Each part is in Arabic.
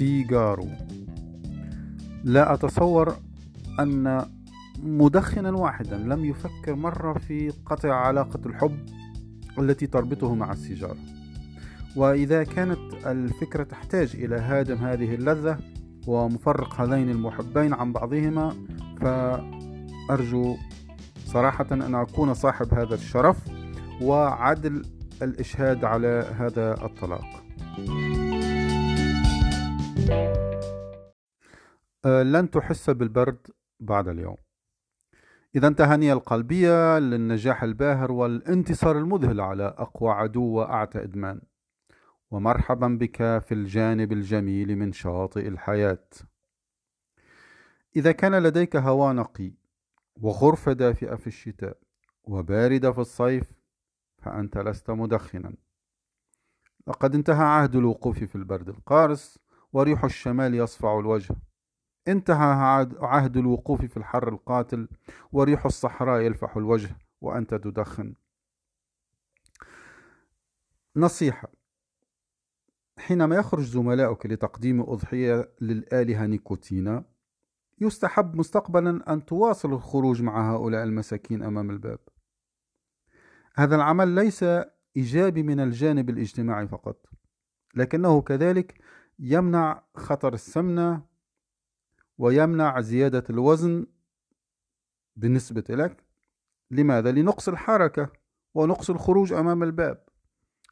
سيجارو. لا أتصور أن مدخنا واحدا لم يفكر مرة في قطع علاقة الحب التي تربطه مع السيجارة وإذا كانت الفكرة تحتاج إلى هادم هذه اللذة ومفرق هذين المحبين عن بعضهما فأرجو صراحة أن أكون صاحب هذا الشرف وعدل الإشهاد على هذا الطلاق. أه، لن تحس بالبرد بعد اليوم. إذا تهاني القلبية للنجاح الباهر والانتصار المذهل على أقوى عدو وأعتى إدمان. ومرحبا بك في الجانب الجميل من شاطئ الحياة. إذا كان لديك هواء نقي وغرفة دافئة في الشتاء وباردة في الصيف فأنت لست مدخنا. لقد انتهى عهد الوقوف في البرد القارس وريح الشمال يصفع الوجه. انتهى عهد الوقوف في الحر القاتل وريح الصحراء يلفح الوجه وأنت تدخن. نصيحة حينما يخرج زملاؤك لتقديم أضحية للآلهة نيكوتينا يستحب مستقبلا أن تواصل الخروج مع هؤلاء المساكين أمام الباب. هذا العمل ليس إيجابي من الجانب الاجتماعي فقط لكنه كذلك يمنع خطر السمنة ويمنع زيادة الوزن بالنسبة لك. لماذا؟ لنقص الحركة ونقص الخروج أمام الباب.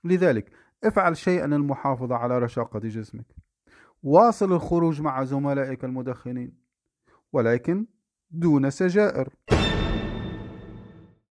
لذلك افعل شيئا للمحافظة على رشاقة جسمك. واصل الخروج مع زملائك المدخنين ولكن دون سجائر.